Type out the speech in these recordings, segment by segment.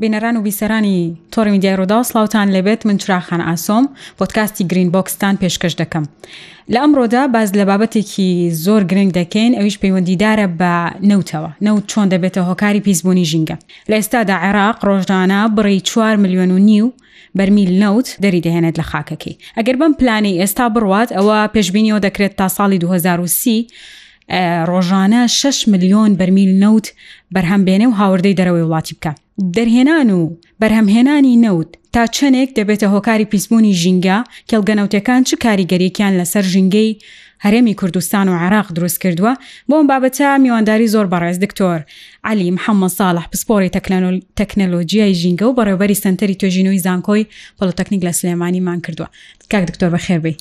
بینەران و بیسەرانی تۆڕی میدیای ڕوودا و سلااوان لەبێت من چراخان ئاسۆم پۆتکاستی گرین بۆکستان پێشکەش دەکەم لە ئەمڕۆدا باز لە بابەتێکی زۆر گرنگ دەکەین ئەویش پەیوەندیدارە بە نەوتەوە نەوت چۆن دەبێتە هۆکاری پیسبوونی ژینگە لە ئێستادا عێراق ڕۆژانە بڕی 4 میلیۆن و نیو بەرمیل نەوت دەری دەهێنێت لە خاکەکەی ئەگەر بەم پلانەی ئێستا بڕوات ئەوە پێشببینیەوە دەکرێت تا ساڵی 2030 ڕۆژانە 6 میلیۆن بەرمیل نەوت بەرهەم بێنێ و هاوردەی دەرەوەی وڵاتی بکە دەرهێنان و بەرهەمهێنانی نەوت تا چەندێک دەبێتە هۆکاری پیسبوونی ژینگە کێڵگەنەوتەکان چ کاریگەریەکیان لەسەر ژینگەی هەرێمی کوردستان و عێراق دروست کردووە بۆ ئەم بابەتە میوانداری زۆر بەڕێز دکتۆر علی محەممەد ساڵح پسپۆری تەکنەلۆژیای ژینگە و بەڕێوبەری سنتەری توێژینەوەی زانکۆی پۆلۆتەکنیک لە سلێمانیمان کردووە کاک دکتۆر بەخێربی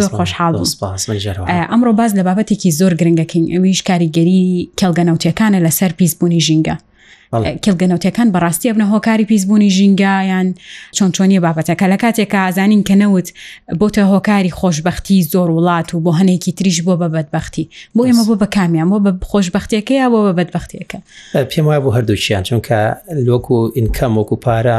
زۆر خۆشحاڵ ئەمڕۆ باز لە بابەتێکی زۆر گرنگەکەین ئەویش کاریگەری کێڵگەنەوتەکانە لەسەر پیسبوونی ژینگە کلگە نەوتەکان بەڕاستی ئەبنە هۆکاری پیسبوونی ژینگایان چۆن چۆنیە بابەتەکە لە کاتێکە ئازانین کە نەوت بۆتە هۆکاری خۆشببختی زۆر وڵات و بۆ هەنێکی تریش بۆ بە بەدبختی بۆ ئێمە بۆ بە کامیان بۆ بە خۆشببختەکە یا بۆ بە بەدبختەکە پێم وایە بۆ هەردووچیان چونکە لۆک و ئینکەم وەکو پارە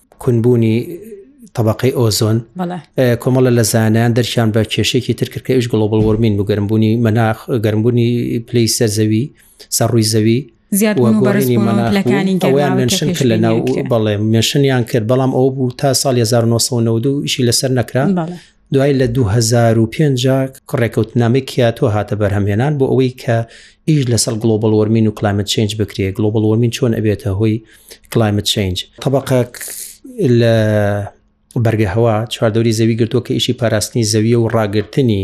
کونبوونی طبقەی ئۆزۆن کۆمەڵە لە زانیان دەرچیان بە کێشێکی ترکردکە ئیش گڵۆبل وەرمین و گەرمبوونی مەناخ گەرمبوونی پلی سەر زەوی سەر ڕووی زەوی زیاتمانەکانییان منشن کرد لە ناو بەڵێ مێشنیان کرد بەڵام ئەو بوو تا ساڵ 1992 ئیشی لەسەر نەکرا دوای لە دوو هەزار و پێنج ڕێکەوتنامەی کیاتۆ هاتە بەرهەمهێنان بۆ ئەوەی کە ئیش لەسەر گلۆبال وەرمین و کلایمت چنج بکرێت گلۆبال وەرمین چۆن ئەبێتە هۆی کلایمت چنج طبقە لە بەرگە هەوا چواردەوری زەوی گرتووە کە ئیشی پاراستنی زەویە و ڕاگرتنی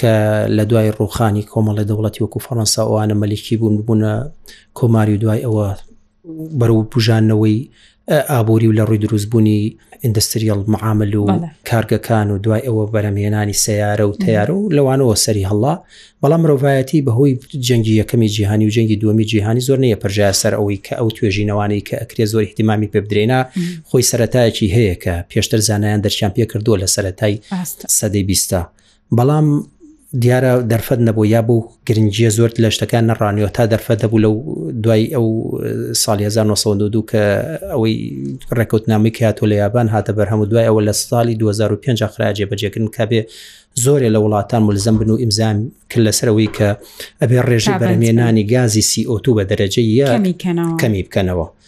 کە لە دوای ڕوخانی کۆمەڵی دەوڵەتی وەکو فەڕەنسا ئەوانە مەلیکی بوون ببوونە کۆماری و دوای ئەوە بەرەو بژانەوەی ئابووری و لە ڕووی دروستبوونی ئینڈستریال معامل و کارگەکان و دوای ئەوە بەرەمێنانی سیارە و تیارە و لەوانەوە سەری هەڵا بەڵام مرۆڤایەتی بەهۆی جەنگی یەکەمی جیهانی و جەنگی دووەمی جیهانی زۆر نیە پرژای سەر ئەوەی کە ئەو توێژینەوانەی کە ئەکرێ زۆر احتیمامی پێ بدرێنا خۆی سەتایەکی هەیە کە پێشتر زانایان دەرچیان پێ کردووە لە سەتای سەدەی بیستا بەڵام دیارە دەرفەت نەبوو یا بوو گرنگجیە زۆر لە شتەکان نەڕانیەوە تا دەرفەت دەبوو لەو دوای ئەو ساڵی 1992 کە ئەوەی ڕێکوت نامی کاتۆ لە یابان هاتە بەر هەموو دوای ئەوە لە ساڵی 2005 خراجێ بەجێکردن کابێ زۆرێ لە وڵاتان ملزم بن و ئیمزان کە لەسەرەوەی کە ئەبێ ڕێژەی بەرمێنانی گازی CO2 بە دەرەجە کەمی بکەنەوە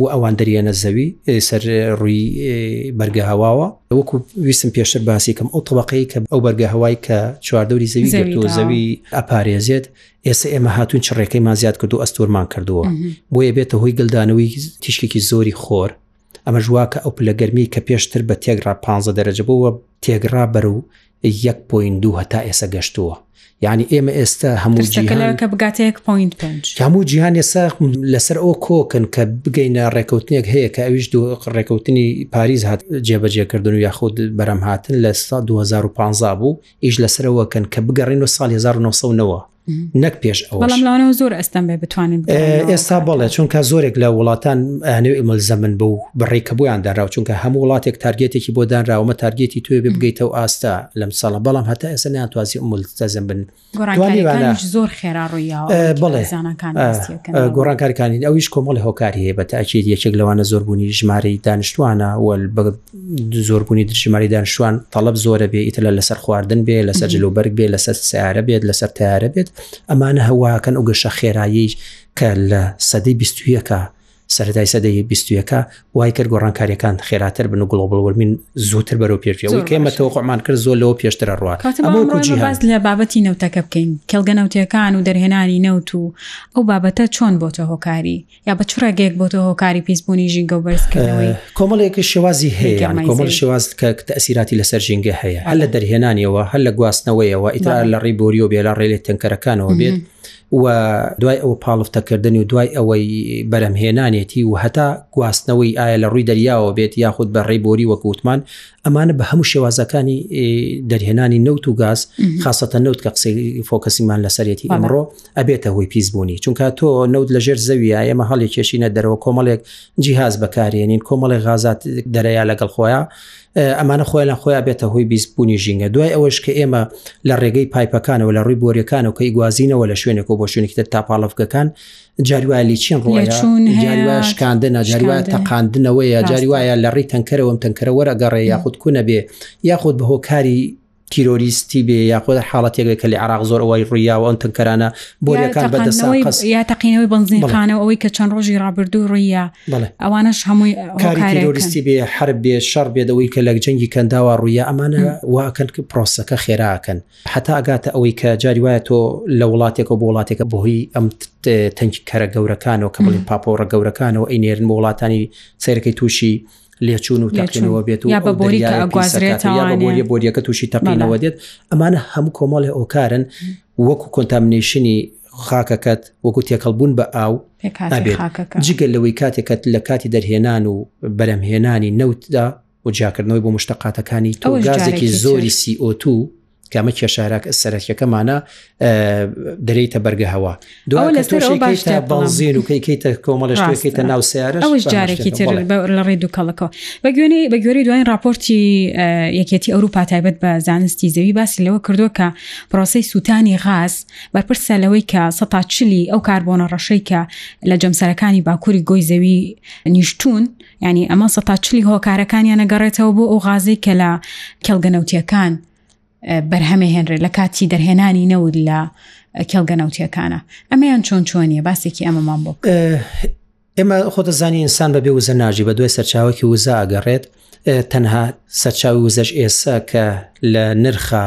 و ئەوان دەریەنە زەوی سەر ڕووی بەرگە هەواوە وەکو ویستم پێشتر باسیکەم ئەو طبقەی کە ئەو بەرگە هەوای کە چواردەوری زەوی گرتو زەوی ئەپارێزێت ئێستا ئێمە هاتوون چ ڕێکەکەیمان زیاد کردو ئەستۆرمان کردووە بۆیە بێتە هۆی گلدانەوەی تیشکێکی زۆری خۆر ئەمە ژواکە ئەو پلە گەرمی کە پێشتر بە تێگرا پ دەرەجە بووە تێگرا بەرو یەک پوین دوو هەتا ئێسە گەشتووە یعنی ئێمە ئێستا هەموو جیهانەکە بگاتە یەک پوین پێنج هەموو جیهان ئێسا لەسەر ئەو کۆکن کە بگەینە ڕێکەوتنێک هەیە کە ئەویش دوو ڕێکەوتنی پاریز هات جێبەجێکردن و یاخود بەرەم هاتن لە سا 2015 بوو ئیش لەسەرەوەکەن کە بگەڕین و ساڵ 1990ەوە نەک پێش ئەوەڵام لەوانەوە زۆر ئەستەم بێ بتوانین ئێستا بڵێ چونکە زۆرێک لە وڵاتان ئەنێ ئمل زەمن بە و بڕێک کە بۆیان دەراو چونکە هەموو وڵاتێک تارگێتێکی بۆ دانراومە تارگێتی توێ بێ بگەیتەوە ئاستا لەم ساڵە بەڵام هەتا ئێستا نیان توازی ئەمل زەزم بن زۆر خێرا ڕوویاوە بڵێ گۆڕانکارکانین ئەویش کۆمەڵی هۆکاری هەیە بە تاکیێت یەکێک لەوانە زۆربوونی ژمارەی دانیشتوانە وەل بە زۆربوونی درژماری دانیشتوان تەڵب زۆرە بێ ئیتر لە لەسەر خواردن بێ لەسەر جلوبەرگ بێ لەسەر سیارە بێت لەسەر تارە بێت ئەمانە هەواکەن ئەو گەشە خێرایی کە لە سەدەی بیستویەکە سەردای سەدەی بیستویەکە وای کرد گۆڕانکاریەکان خێراتر بن و گڵۆبڵ وەرمین زووتر بەرەو پێشەوەی کێمە تەوەقمان کرد زۆر لەوە پێشترە ڕوات باز لە بابەتی نەوتەکە بکەین کەڵگە نەوتەکان و دەرهێنانی نەوت و ئەو بابەتە چۆن بۆتە هۆکاری یا بە چ ڕێگەیەک بۆ تۆ هۆکاری پیسبوونی ژینگە و بەرزکردنەوەی کۆمەڵێک شێوازی هەیە کۆمەڵ شێواز کە تەسیراتی لەسەر ژینگە هەیە هەر لە دەرهێنانیەوە هەر لە گواستنەوەیەوە ئیترار لە ڕێ بۆری و بێلا ڕێلێت تەنکەرەکانەوە بێت و دوای ئەو پاڵفتەکردنی و دوای ئەوەی بەرەمهێنانێتی و هەتا گواستنەوەی ئایا لە ڕووی دەریاوە بێت یاخود بە ڕێ بۆری وەکووتمان ئەمانە بە هەموو شێوازەکانی دەرهێنانی نەوت و گاز خاستە نەوت کە قسەی فۆکەسیمان لەسەرەتی ئەمڕۆ ئەبێتە هۆی پیس بوونی چونکە تۆ نەوت لە ژێر زەویە ئێمە هەڵی کێشینە دەرەوە کۆمەڵێک جیهاز بەکارێنین کۆمەڵی غازات دەرەیە لەگەڵ خۆیان ئەمانە خۆیان لە خۆیان بێتە هۆی بیست بوونی ژینگە دوای ئەوەش کە ئێمە لە ڕێگەی پایپەکانەوە لە ڕووی بۆریەکانەوە کە ئیگوازینەوە لە شوێنێک و بۆ شوێنێک تر تاپاڵەفگەکان جاروای لیچین ڕۆیان شکاندنە جاروای تەقاندنەوەیە جاری وایە لە ڕی تەنکەرەوەم تەنکەرە وەرەگەڕێ یاخود کونە بێ یاخود بە هۆکاری تیرۆریستی بێ یاخۆ دە حاڵەتێکێک کە لە عراق زۆر ئەوەی ڕویاوە ئەن تەنکەرانە بۆریەکان بەدەسەقەس یا تەقینەوەی بنزینخانەوە ئەوەی کە چەند ڕۆژی ڕابردوو ڕیە ئەوانش هەمووی کاریۆریستی بێ حر بێ شەڕ بێدەوەی کە لە جەنگی کەنداوە ڕویە ئەمانە واکەن کە پرۆسەکە خێراکەن حتا ئەگاتە ئەوەی کە جاری وایە تۆ لە وڵاتێکەوە بۆ وڵاتێکە بۆهی ئەم تەنکی کەرە گەورەکانەوە کە بڵین پاپۆڕە گەورەکانەوە ئەینێرن بۆ وڵاتانی سەیرەکەی تووشی لێچون و تەقینەوە بێت و بۆریە بۆریەکە تووشی تەقینەوە دێت ئەمانە هەموو کۆمەڵی ئۆکارن وەکو کۆنتامنیشنی خاکەکەت وەکو تێکەڵبوون بە ئاو جگە لەوەی کاتێکەت لە کاتی دەرهێنان و بەرەمهێنانی نەوتدا و جیاکردنەوەی بۆ مشتەقاتەکانی تۆ گازێکی زۆری CO2 کامە کێشارک سەرەکیەکەمانە دەریتە بەرگەهەوە دو بەڵزین و کەیکەیتە کۆمەڵشتەکەیتە ناو سیارە ئەوش جارێکی تر لە ڕێ دوو کەڵەکەەوە بە گوێنی بە گوێری دوایین راپۆرتی یەکێتی ئەوروپا تایبەت بە زانستی زەوی باسی لەوە کردو کە پرۆسی سووتانی غاز بەرپرسە لەوەی کە سە چلی ئەو کاربۆنە ڕەشەی کە لە جەمسەرەکانی باکووری گۆی زەوی نیشتون یانی ئەمە سەتا چلی هۆکارەکانیان نەگەڕێتەوە بۆ ئەو غازی کە لە کێڵگەنەوتیەکان بەرهەمێ هێنرێت لە کاتی دەرهێنانی نەود لە کێڵگە نەوتیەکانە ئەمەیان چۆن چۆنیە باسێکی ئەمەمان بۆ ئێمە خۆدەزانی ئینسان بە بێ وزە ناژی بە دوای سەرچاوکی وزە ئەگەڕێت تەنها سەرچاوی وزەش ئێسا کە لە نرخە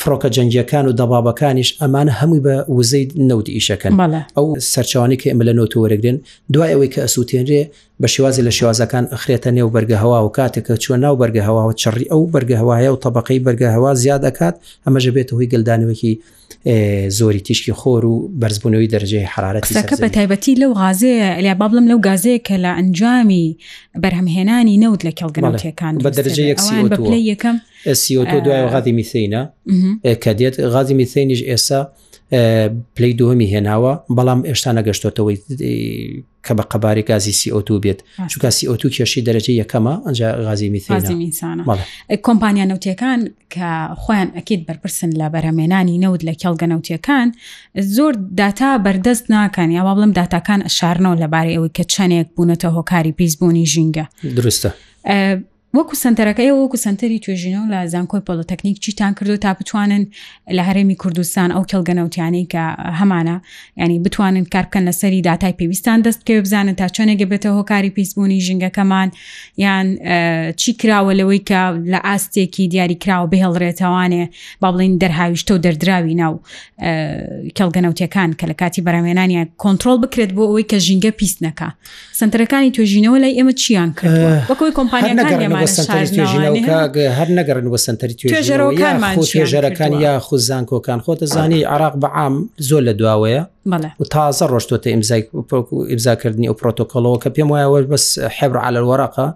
فڕۆکە جەنگیەکان و دەبابەکانیش ئەمانە هەمووی بە وزەی نەوت ئیشەکەن ئەو سەرچوانی کە ئمە لە نۆت وەرەگرن دوای ئەوەی کە ئەسووتێنرێ بە شێوازی لە شێوازەکان ئەخرێتە نێو بەرگە هەوا و کاتێکە چوە ناو بەرگە هەواوە چڕی ئەو بەرگە هەوایە و طبقەی بەرگە هەوا زیاد ئەکات ئەمەژە بێت هۆی گەلدانەوەکی زۆری تیشکی خۆر و بەرزبوونەوەی دەرجەی حرارەتەکە بە تایبەتی لەو غازێ لە بابلم لەو گازەیە کە لە ئەنجامی بەرهەمهێنانی نەوت لە کێڵگەڵکەکان بە دەرجە یەکسی یەکەم سیۆتۆ دوای غازی میسینە کە دێت غازی میسینیش ئێستا پلی دووەمی هێناوە بەڵام ئێشتا نەگەشتۆتەوەی کە بە قەبارێک گازی سیئۆتو بێت چونکە سیئۆتو کێشی دەرەجە یەکەمە ئەنج غازی میسانە کۆمپانیا نەوتەکان کە خۆیان ئەکیت بەرپرسن لە بەرهمێنانی نەوت لە کێڵگە نەوتەکان زۆر داتا بەردەست ناکەن یا با بڵم داتاکان ئەشارنەوە لەبارەی ئەوەی کە چەندێک بوونەتە هۆکاری پیسبوونی ژینگە درستە وەکو سنتەرەکە ئێوە وەکو سنتەری توێژینەوە لە زانکۆی پۆلۆتەکنیک چیتان کردو تا بتوانن لە هەرێمی کوردستان ئەو کێڵگەنەوتیانەی کە هەمانە ینی بتوانن کارکەن لەسەری دااتای پێویستان دەست پێ بزانن تا چۆنێگە بێتە هۆکاری پیسبوونی ژینگەکەمان یان چی کراوە لەوەی کە لە ئاستێکی دیاری کراوە بهێڵرێتەوانێ با بڵین دەرهاویشتە و دەردراوی ناو کێڵگەنەوتەکان کە لە کاتی بەرامێنانیان کۆنتترۆل بکرێت بۆ ئەوەی کە ژینگە پیس نەکە سەنتەرەکانی توێژینەوە لای ئێمە چیان کردوە وەکەوەی کۆمپانیەکان هەر نەگەڕن بە سەنتەری توێژەرەکان یا خود زانکۆکان خۆتە زانی عراق بەعام زۆر لە دواوەیە و تازە ڕۆشتۆتە ئیمزای ئیمزاکردنی ئەو پرۆتۆکۆلەوە کە پێم وایەوە بەس حەبر على الوەرەقە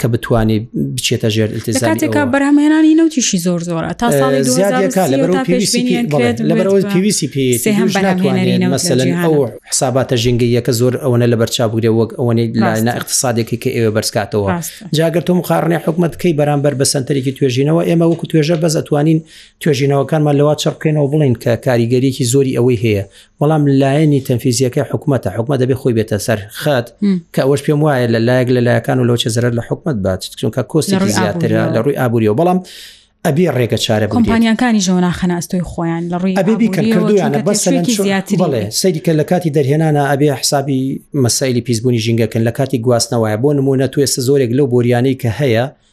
کە بتوانێ بچێتە ژێر التزاتێکا بەرهەمێنانی نوتیشی زۆر زۆرە تا ساڵی لەبەرەوەی پێویستی پێیانکرێت مەسەن ئەو حساباتە ژنگەیەکە زۆر ئەوەنە لە بەرچا بگرێ وەک ئەوەی لایەنە اقتصادێکی کە ئێوە بەرزکاتەوە جاگەر تۆ مقارنێ حکومەتکەی بەرامبەر بە سنتەرێکی توێژینەوە ئێمە وەکو توێژە بەس ئەتوانین توێژینەوەکانمان لەوە چڕکەینەوە بڵین کە کاریگەریکی زۆری ئەوەی هەیە بەڵام لایەنی تەنفیزیەکە حکوومەتە حکومە دەبێ خۆی بێتە سەر خەت کە ئەوش پێم وایە لە لایەک لە لایەکان و لەوچە زەرەر لە حکومت بات چونکە کۆستی زیاتر لە ڕووی ئابووریەوە بەڵام ئەبێ ڕێگە چارە کۆمپانیانکانی ژەوە ناخەناستۆی خۆیان لە ڕووی ئەبێ بیکردویانە بە بڵێ سەریکە لە کاتی دەرهێنانە ئەبێ حسابی مەسایلی پیسبوونی ژینگەکەن لە کاتی گواستنەوەە بۆ نمونە توێستە زۆرێک لەو بۆریانەی کە هەیە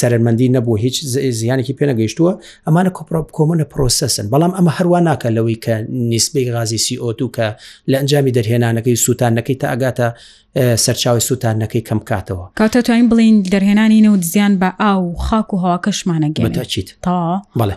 زەرمەندی نەبوو هیچ زیانێکی پێ نەگەیشتووە ئەمانە کۆمەە پرۆسەسن بەڵام ئەمە هەروە ناکە لەوەی کە نیسبەی غازی سیئۆتو کە لە ئەنجامی دەرهێنانەکەی سووتانەکەی تا ئەگاتە سەرچاوی سووتانەکەی کەم کاتەوە کاتە توانین بڵین دەرهێنانی نەوت زیان بە ئاو خاک و هەواکەشمانە گەێتەچیت تا بڵێ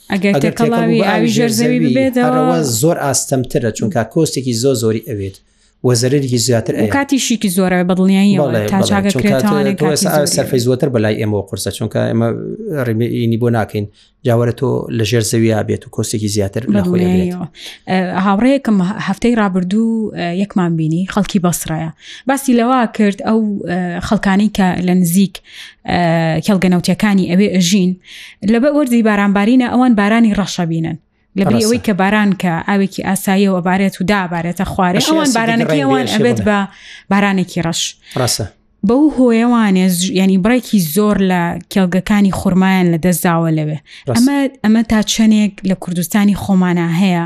ئەگەر تێکەڵاوی ئاوی ژێر زەوی ببێتەوە زۆر ئاستەمترە چونکە کۆستێکی زۆ زۆری ئەوێت وەزەرێکی زیاتر کاتی شیکی زۆرە بەدڵنیایی سەرفی زۆتر بەلای ئێمە قرسە چونکە ئێمە ڕێمەینی بۆ ناکەین جاوەرە تۆ لە ژێر زەویە بێت و کۆستێکی زیاتر هاوڕەیەکم هەفتەی رابرردوو یەکمان بینی خەڵکی بەسڕایە باسی لەوا کرد ئەو خەڵکانی کە لە نزیک کێڵگە نەوتەکانی ئەوێ ئەژین لەبە وەرزی بارانبارینە ئەوان بارانی ڕەشە بینن لەبری ئەوەی کە باران کە ئاوێکی ئاساییەوە بارێت و دابارێتە خوارێ ئەوان بارانەکەی ئەوان ئەبێت بە بارانێکی ڕەش ڕەسە بەو هۆیەوانێ ینی بڕێکی زۆر لە کێڵگەکانی خورمایان لە دەستداوە لەوێ ئەمە ئەمە تا چەندێک لە کوردستانی خۆمانە هەیە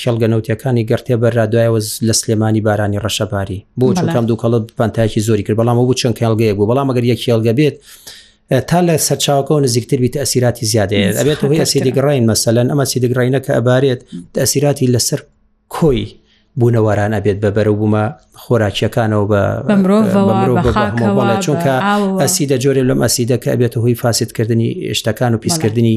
کێڵگە نەوتیەکانی گەڕتێ بەررا دوایەوە لە سلێمانی بارانی ڕەشەباری بۆ چونکەم دووکەڵە پانتایکی زۆری کرد بەڵام بۆ چەند کێڵگەیە بوو بەڵام ئەگەر یە کێڵگە بێت تا لە سەرچاوکەەوە نزیکتر بیت ئەسیراتی زیادەیە ئەبێت هۆی ئەسیدیگڕین مەسەلەن ئەمە سیدیگڕینە کە ئەبارێت ئەسیراتی لەسەر کۆی بوونەواران ئەبێت بە بەرە بوومە خۆراکیەکانەوە بە چونکە ئەسیدە جۆرێ لەم ئەسیدە کە ئەبێت هۆی فاسدکردنی شتەکان و پیسکردنی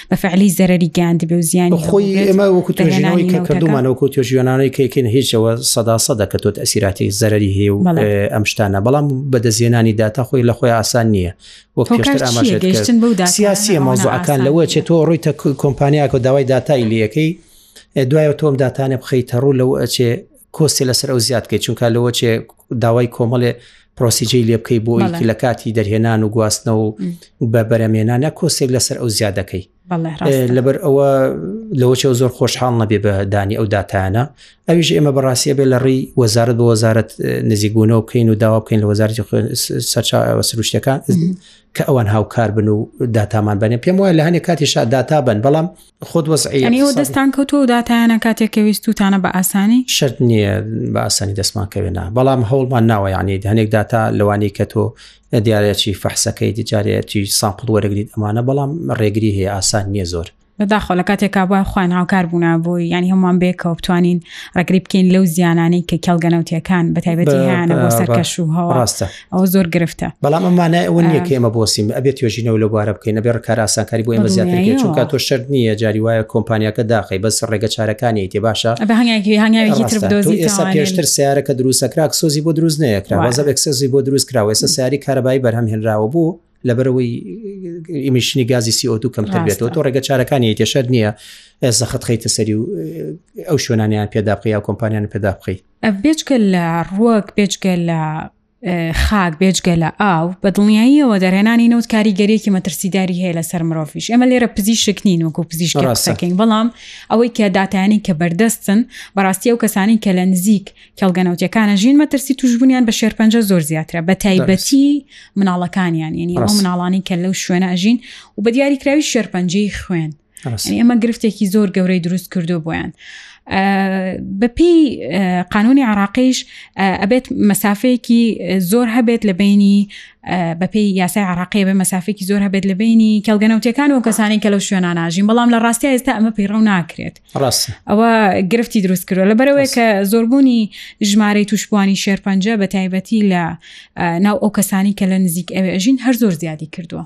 بە فعلی زەرری گەاندبێ و زیانی خۆی ئێمە وەکو توێژینەوەی کە کردومان وەکو توێژیانانەی کەکەین هیچەوە سەدا سەدا کە تۆت ئەسیراتی زەرری هەیە و ئەم شتانە بەڵام بە دەزیێنانی داتا خۆی لە خۆی ئاسان نییە سیاسی مەزوعەکان لەوە چێت تۆ ڕووی کۆمپانیاکە داوای داتای لەکەی دوایە تۆم داتانە بخەیتە ڕوو لەو ئەچێ کۆستی لەسەر ئەو زیاد بکەیت چونکە لەوە چێ داوای کۆمەڵێ پرۆسیجەی لێ بکەی بۆ ئیک لە کاتی دەرهێنان و گواستنەوە و بە بەرەمێنانە کۆسێک لەسەر ئەو زیادەکەی لەبەر ئەوە لەوە چێ زۆر خۆشحاڵ نەبێ بە دانی ئەو دااتانە ئەویش ئێمە بەڕاستیە بێ لە ڕێی وەزارت بە وەزارت نزیکبوونەوە بکەین و داوا بکەین لە وەزارتی سەرچاوە سروشتەکان کە ئەوان هاوکار بن و داتامان بەێ پێم وایە لە هەنێک کاتی شاداتا بن بەڵام خۆت وەزعی ئەنیەوە دەستان کەوتوە و داتایانە کاتێک کە ویستوتانە بە ئاسانی شرت نییە بە ئاسانی دەستمان کەوێنە بەڵام هەوڵمان ناوە یعنی هەنێک داتا لەوانی کە تۆ دیارەچی فەحسەکەی دیجارەتی سامپڵ وەرەگریت ئەمانە بەڵام ڕێگری هەیە ئاسان نییە زۆر بەداخۆ لە کاتێکا بە خوان هاوکار بوونا بووی ینی هەمووان بێکەوە بتوانین ڕگری بکەین لەو زیانانی کە کێڵگەنەوتەکان بە تایبەتی هیانە بۆ سەر کەش و هەوە ڕاستە ئەوە زۆر گرفتە بەڵام ئەم مانای ئەوە نیە کە ئێمە بۆسیم ئەبێ توێژینەوە لە بوارە بکەین نەبێ ڕکار ئاسانکاری بۆ ئێمە زیاتر چونکە تۆ شەر نییە جاری وایە کۆمپانیاکە داخی بەس ڕێگە چارەکانی تێ باشە ئێستا پێشتر سیارەکە دروستەکراک سۆزی بۆ دروست نەیەکرا وازە ئەکسەزی بۆ دروست کراوە ئێستا سیاری کارەبایی بەرهەم هێنراوە بوو لەبەرەوەی ئیمیشنی گازی سیۆدو کەمتر بێتەوە تۆ ڕێگە چارەکانی تێشەر نییە زەخت خیتە سەری و ئەو شوێنانیان پێدا بخی یا کۆمپانیان پێدا بخیت بێجگە لە ڕووەک بێجگە لە خاک بێجگە لە ئاو بە دڵنیاییەوە دەرهێنانی نەوت کاریگەریەکی مەترسیداری هەیە لەسەر مرۆڤش ئەمە لێرە پزیشک نین وەکو پزیشکڕاستەکەین بەڵام ئەوەی کە دااتیانی کە بەردەستن بەڕاستی ئەو کەسانی کە لە نزیک کێڵگەنەوتەکانە ژین مەترسی توشببوونیان بە شێرپەنجە زۆر زیاترە بە تایبەتی مناڵەکانیان یعنی ئەو مناڵانی کە لەو شوێنە ئەژین و بە دیاریکراوی شێرپەنجەی خوێن ئێمە گرفتێکی زۆر گەورەی دروست کردو بۆیان بەپی قانونی عراقیش ئەبێت مەسافەیەکی زۆر هەبێت لە بینی بەپی یاسای عراقی بە مەسافێکی زۆر هەبێت لە بینی کەلگەنەوتەکان و کەسانی کە لەو شوێنە ناژین بەڵام لە ڕاستی ئێستا ئەمە پیڕەو ناکرێت ئەوە گرفتی دروست کردو لە بەرەوەی کە زۆربوونی ژمارەی توشبوانی شێرپەنجە بە تایبەتی لە ناو ئەو کەسانی کە لە نزیک ئەوێژین هەر زۆر زیادی کردووە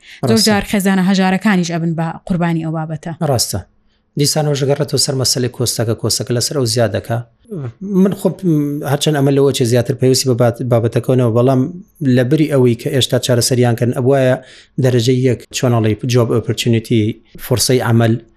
زۆرجار خێزانە هەژارەکانیش ئەبن بە قوربانی ئەو بابەتە ڕاستە دیسانەوە ژگەڕێتەوە سەر مەسلێ کۆستەکە کۆسەکە لەسەر ئەو زیادەکە من خۆ هەرچەند ئەمە لەوە چێ زیاتر پێویستی بە بابەتەکەونەوە بەڵام لە بری ئەوەی کە ئێشتا چارەسەریان کەن ئەبواە دەرەجە یەک چۆنەڵی جواب ئۆپرچنیتی فرسەی ئەمەل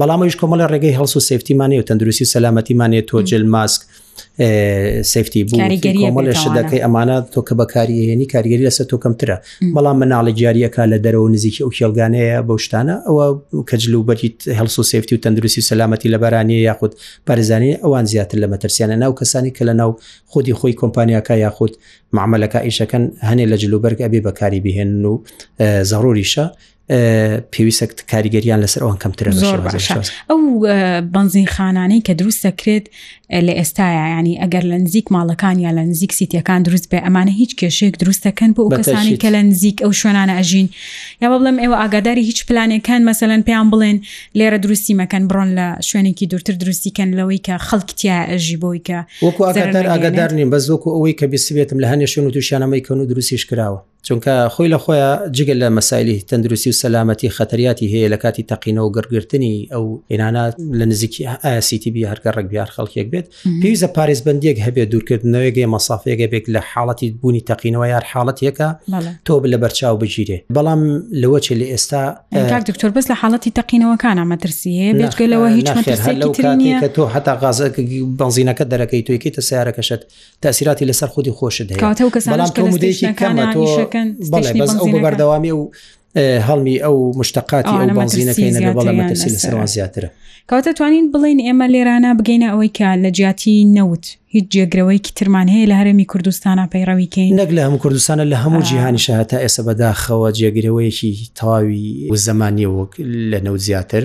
بەڵام ئەویش کۆمەڵی ڕێگەی هەڵس و سفتیمان و تەندروستی و سەلامەتیمان هەیە تۆ جل ماسک سفتی بوومەڵێ شدەکەی ئەمانە تۆ کە بەکاریێنی کاریگەری لەسەر تۆ کەمترە بەڵام مناڵی جاریەکە لە دەرەوە نزیکی ئەو کێڵگانەیە بۆ شتانە ئەوە کەجل و بەریت هەڵس و سفتی و تەندروستی و سەلامەتی لە بارانیە یاخود پارێزانانی ئەوان زیاتر لە مەترسیانە ناو کەسانی کە لە ناو خودی خۆی کۆمپانیاکە یاخود معمەلەکە ئیشەکەن هەنێ لە جلوبەرگ ئەبێ بەکاری بهێن و زەڕوریشە پێویستە کاریگەریان لەسەر ئەوان کەمترە زۆر باشە ئەو بنزین خانانەی کە دروست دەکرێت لە ئێستایا ینی ئەگەر لە نزیک ماڵەکان یا لە نزیک سیتیەکان دروست بێ ئەمانە هیچ کێشێک دروست دەکەن بۆ کەسانی کە لە نزیک ئەو شوێنانە ئەژین یا بڵم ئێوە ئاگاداری هیچ پلانەکان مەسەەن پێیان بڵێن لێرە دروستی مەکەن بڕۆن لە شوێنێکی دوورتر دروستیکەن لەوەی کە خەڵکتیا ئەژی بۆی کە وەکو ئاگادار نیم بەس وەکو ئەوەی کە بیسبێتم لە هەنێ شوێن و تووشانەمەی کەون و دروستیش کراوە چونکە خۆی لە خۆیان جگە لە مەسایلی تەندروستی و سەلامەتی خەتەریاتی هەیە لە کاتی تەقینەوە گەڕگرتنی ئەو ئێنانا لە نزیکی ئاسیتی بی هەرکە ڕێک بیار خەڵکێک بێت پێویستە پارێزبندێک هەبێت دوورکردنەوەیگەی مەسافەیەگە بێک لە حاڵەتی بوونی تەقینەوە یار حاڵەتێکە تۆ لە بەرچاو بگیرێ بەڵام لەوە چ لە ئێستا دکتۆر بەس لە حاڵەتی تەقینەوەکان ئەمەترسی هەیە بێتگەلەوە هیچ تۆ حتا غازە بنزینەکە دەرەکەی تویکەیتە سیارەکەشت تاسیراتی لەسەر خودی خۆشت هەیە بەس ئەو بەردەوامی و هەڵمی ئەو مشتقاتی ئەو بەنزینەکەی بەڵام مەترسی لەسەرەوە زیاترە کاتە توانین بڵین ئێمە لێرانە بگەینە ئەوەی کە لە جیاتی نەوت هیچ جێگرەوەیکی ترمان هەیە لە هەرمی کوردستانە پەیڕەویکەین نەک لە هەموو کوردستانە لە هەموو جیهانی شەهتا ئێستا بەداخەوە جێگرەوەیەکی تەواوی و زمانی وەک لە نەوت زیاتر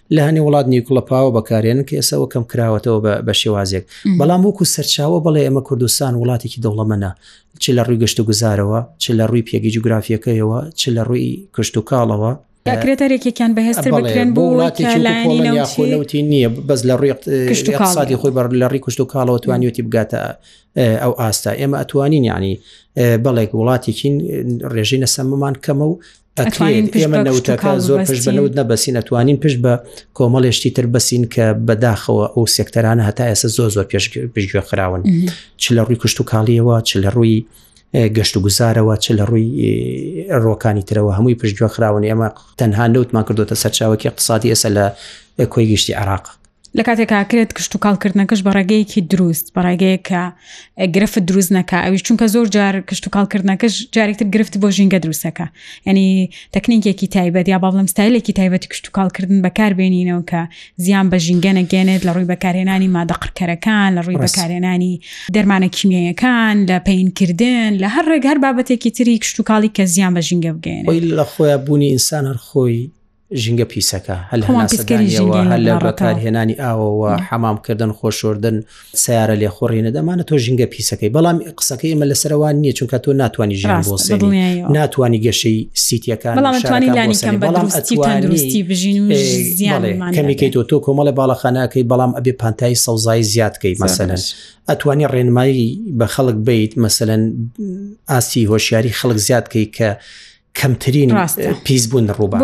لە هەنێ وڵات نیکڵە پاوە بەکارێنن کە ئێسەوە کەم کراوەتەوە بە شێوازێک بەڵام وەکو سەرچاوە بڵێ ئەمە کوردستان وڵاتێکی دەوڵەمەە چ لە ڕووی گەشت و گوزارەوە چ لە ڕووی پێگی جوگرافیەکەیەوە چ لە ڕووی کشت و کاڵەوە کرێتەرێکێکیان بەهێستر بکرێن بۆ وڵاتیلەوتی نییە بەس لە ڕێک سادی خۆی بەر لە ڕی کوشت و کاڵەوە توانیوتی بگاتە ئەو ئاستا ئێمە ئەتوانین یعنی بەڵێک وڵاتێکین ڕێژینە سەممان کەمە و ئەتوانین ئێمە نەوتەکە زۆر پشت بە نەوت نەبەسین ئەتوانین پشت بە کۆمەڵێشتی تر بەسین کە بەداخەوە ئەو سێکتەرانە هەتا ئێستا زۆر زۆر پێش پشتگوێ خراون چ لە ڕووی کوشت و کاڵیەوە چ لە ڕووی گەشت و گوزارەوە چ لە ڕووی ڕۆکانی ترەوە هەمووی پشتگوێ خراون ئێمە تەنها نەوتمان کردوتە سەرچاوەکی اقتصادی ئێسە لە کۆی گشتی عراق لە کاتێکا کرێت کشت و کاڵکردنەکەش بە ڕێگەیەکی دروست بە ڕێگەیە کە گرفت دروست نەکە ئەویش چونکە زۆر جار کشت و کاڵکردنەکەش جارێکتر گرفت بۆ ژینگە دروستەکە ینی تەکنینکێکی تایبەت یا باڵم ستایلێکی تایبەتی کشت و کاڵکردن بەکاربێنینەوە کە زیان بە ژینگە نەگەێنێت لە ڕووی بەکارێنانی مادەقڕکەرەکان لە ڕووی بەکارێنانی دەرمانە کیمیەکان لە پینکردن لە هەر ڕێک هەر بابەتێکی تری کشت و کاڵی کە زیان بە ژینگە بگەێن لە خۆیان بوونی ئینسان هەر خۆی ژینگە پیسەکە هەل هەناسەدانیەوە هەل لە بەکارهێنانی ئاوەوە حەمامکردن خۆشۆردن سیارە لێ خۆڕینە دەمانە تۆ ژینگە پیسەکەی بەڵام قسەکە ئێمە لەسەروان نییە چونکە تۆ ناتوانانی ژیان بۆ ناتوانانی گەشەی سیتیەکان کەمیکەی تۆ تۆ کۆمەڵە باڵەخانەکەی بەڵام ئەبێ پانتایی سەوزایی زیادکەی مەسەن ئەتوانی ڕێنمایی بە خەڵک بیت مەسەن ئاستی هۆشیاری خەڵک زیادکەی کە کەمترین پیس بوون ڕووبا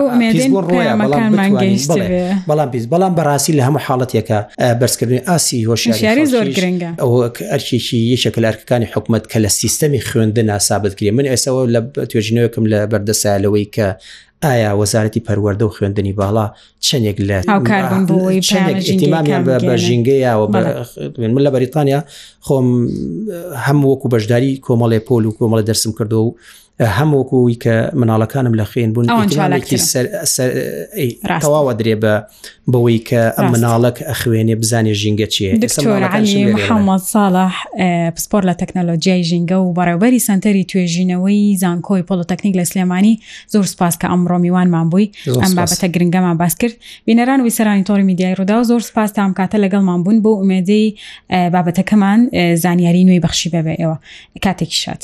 بەڵام پیس بەڵام بەڕاستی لە هەموو حاڵەتێکە بەرزکردنی ئاسی هۆشیاری زۆر گرنگە ئەو ئەرکێکی یەکێک لە ئەرکەکانی حکوومەت کە لە سیستەمی خوێندە ناسابت کرێ من ئێسەوە لە توێژینەوەکەم لە بەردەسا لەوەی کە ئایا وەزارەتی پەروەەردە و خوێندنی باڵا چەندێک لە ئەتیمامیان بە بەژینگەیەوە من لە بەریتانیا خۆم هەم وەکو بەشداری کۆمەڵێ پۆل و کۆمەڵە دەرسم کردو و هەم وەکوی کە مناڵەکانم لە خوێن بوون تەواوە درێ بە بەوەی کە ئەم مناڵک ئەخوێنێ بزانێ ژینگە چیە محەممەد ساڵح پسپۆر لە تەکنەلۆژیای ژینگە و بەڕێوبەری سنتەری توێژینەوەی زانکۆی پۆلتەکنیک لە سلێمانی زۆر سپاس کە ئەمڕۆ میوانمان بووی ئەم بابەتە گرنگەمان باس کرد بینەران ویسەرانی تۆری میدیای ڕوودا و زۆر سپاس تام کاتە لەگەڵمان بوون بۆ ئومێدەی بابەتەکەمان زانیاری نوێی بەخشی بەبێ ئێوە کاتێکی شات.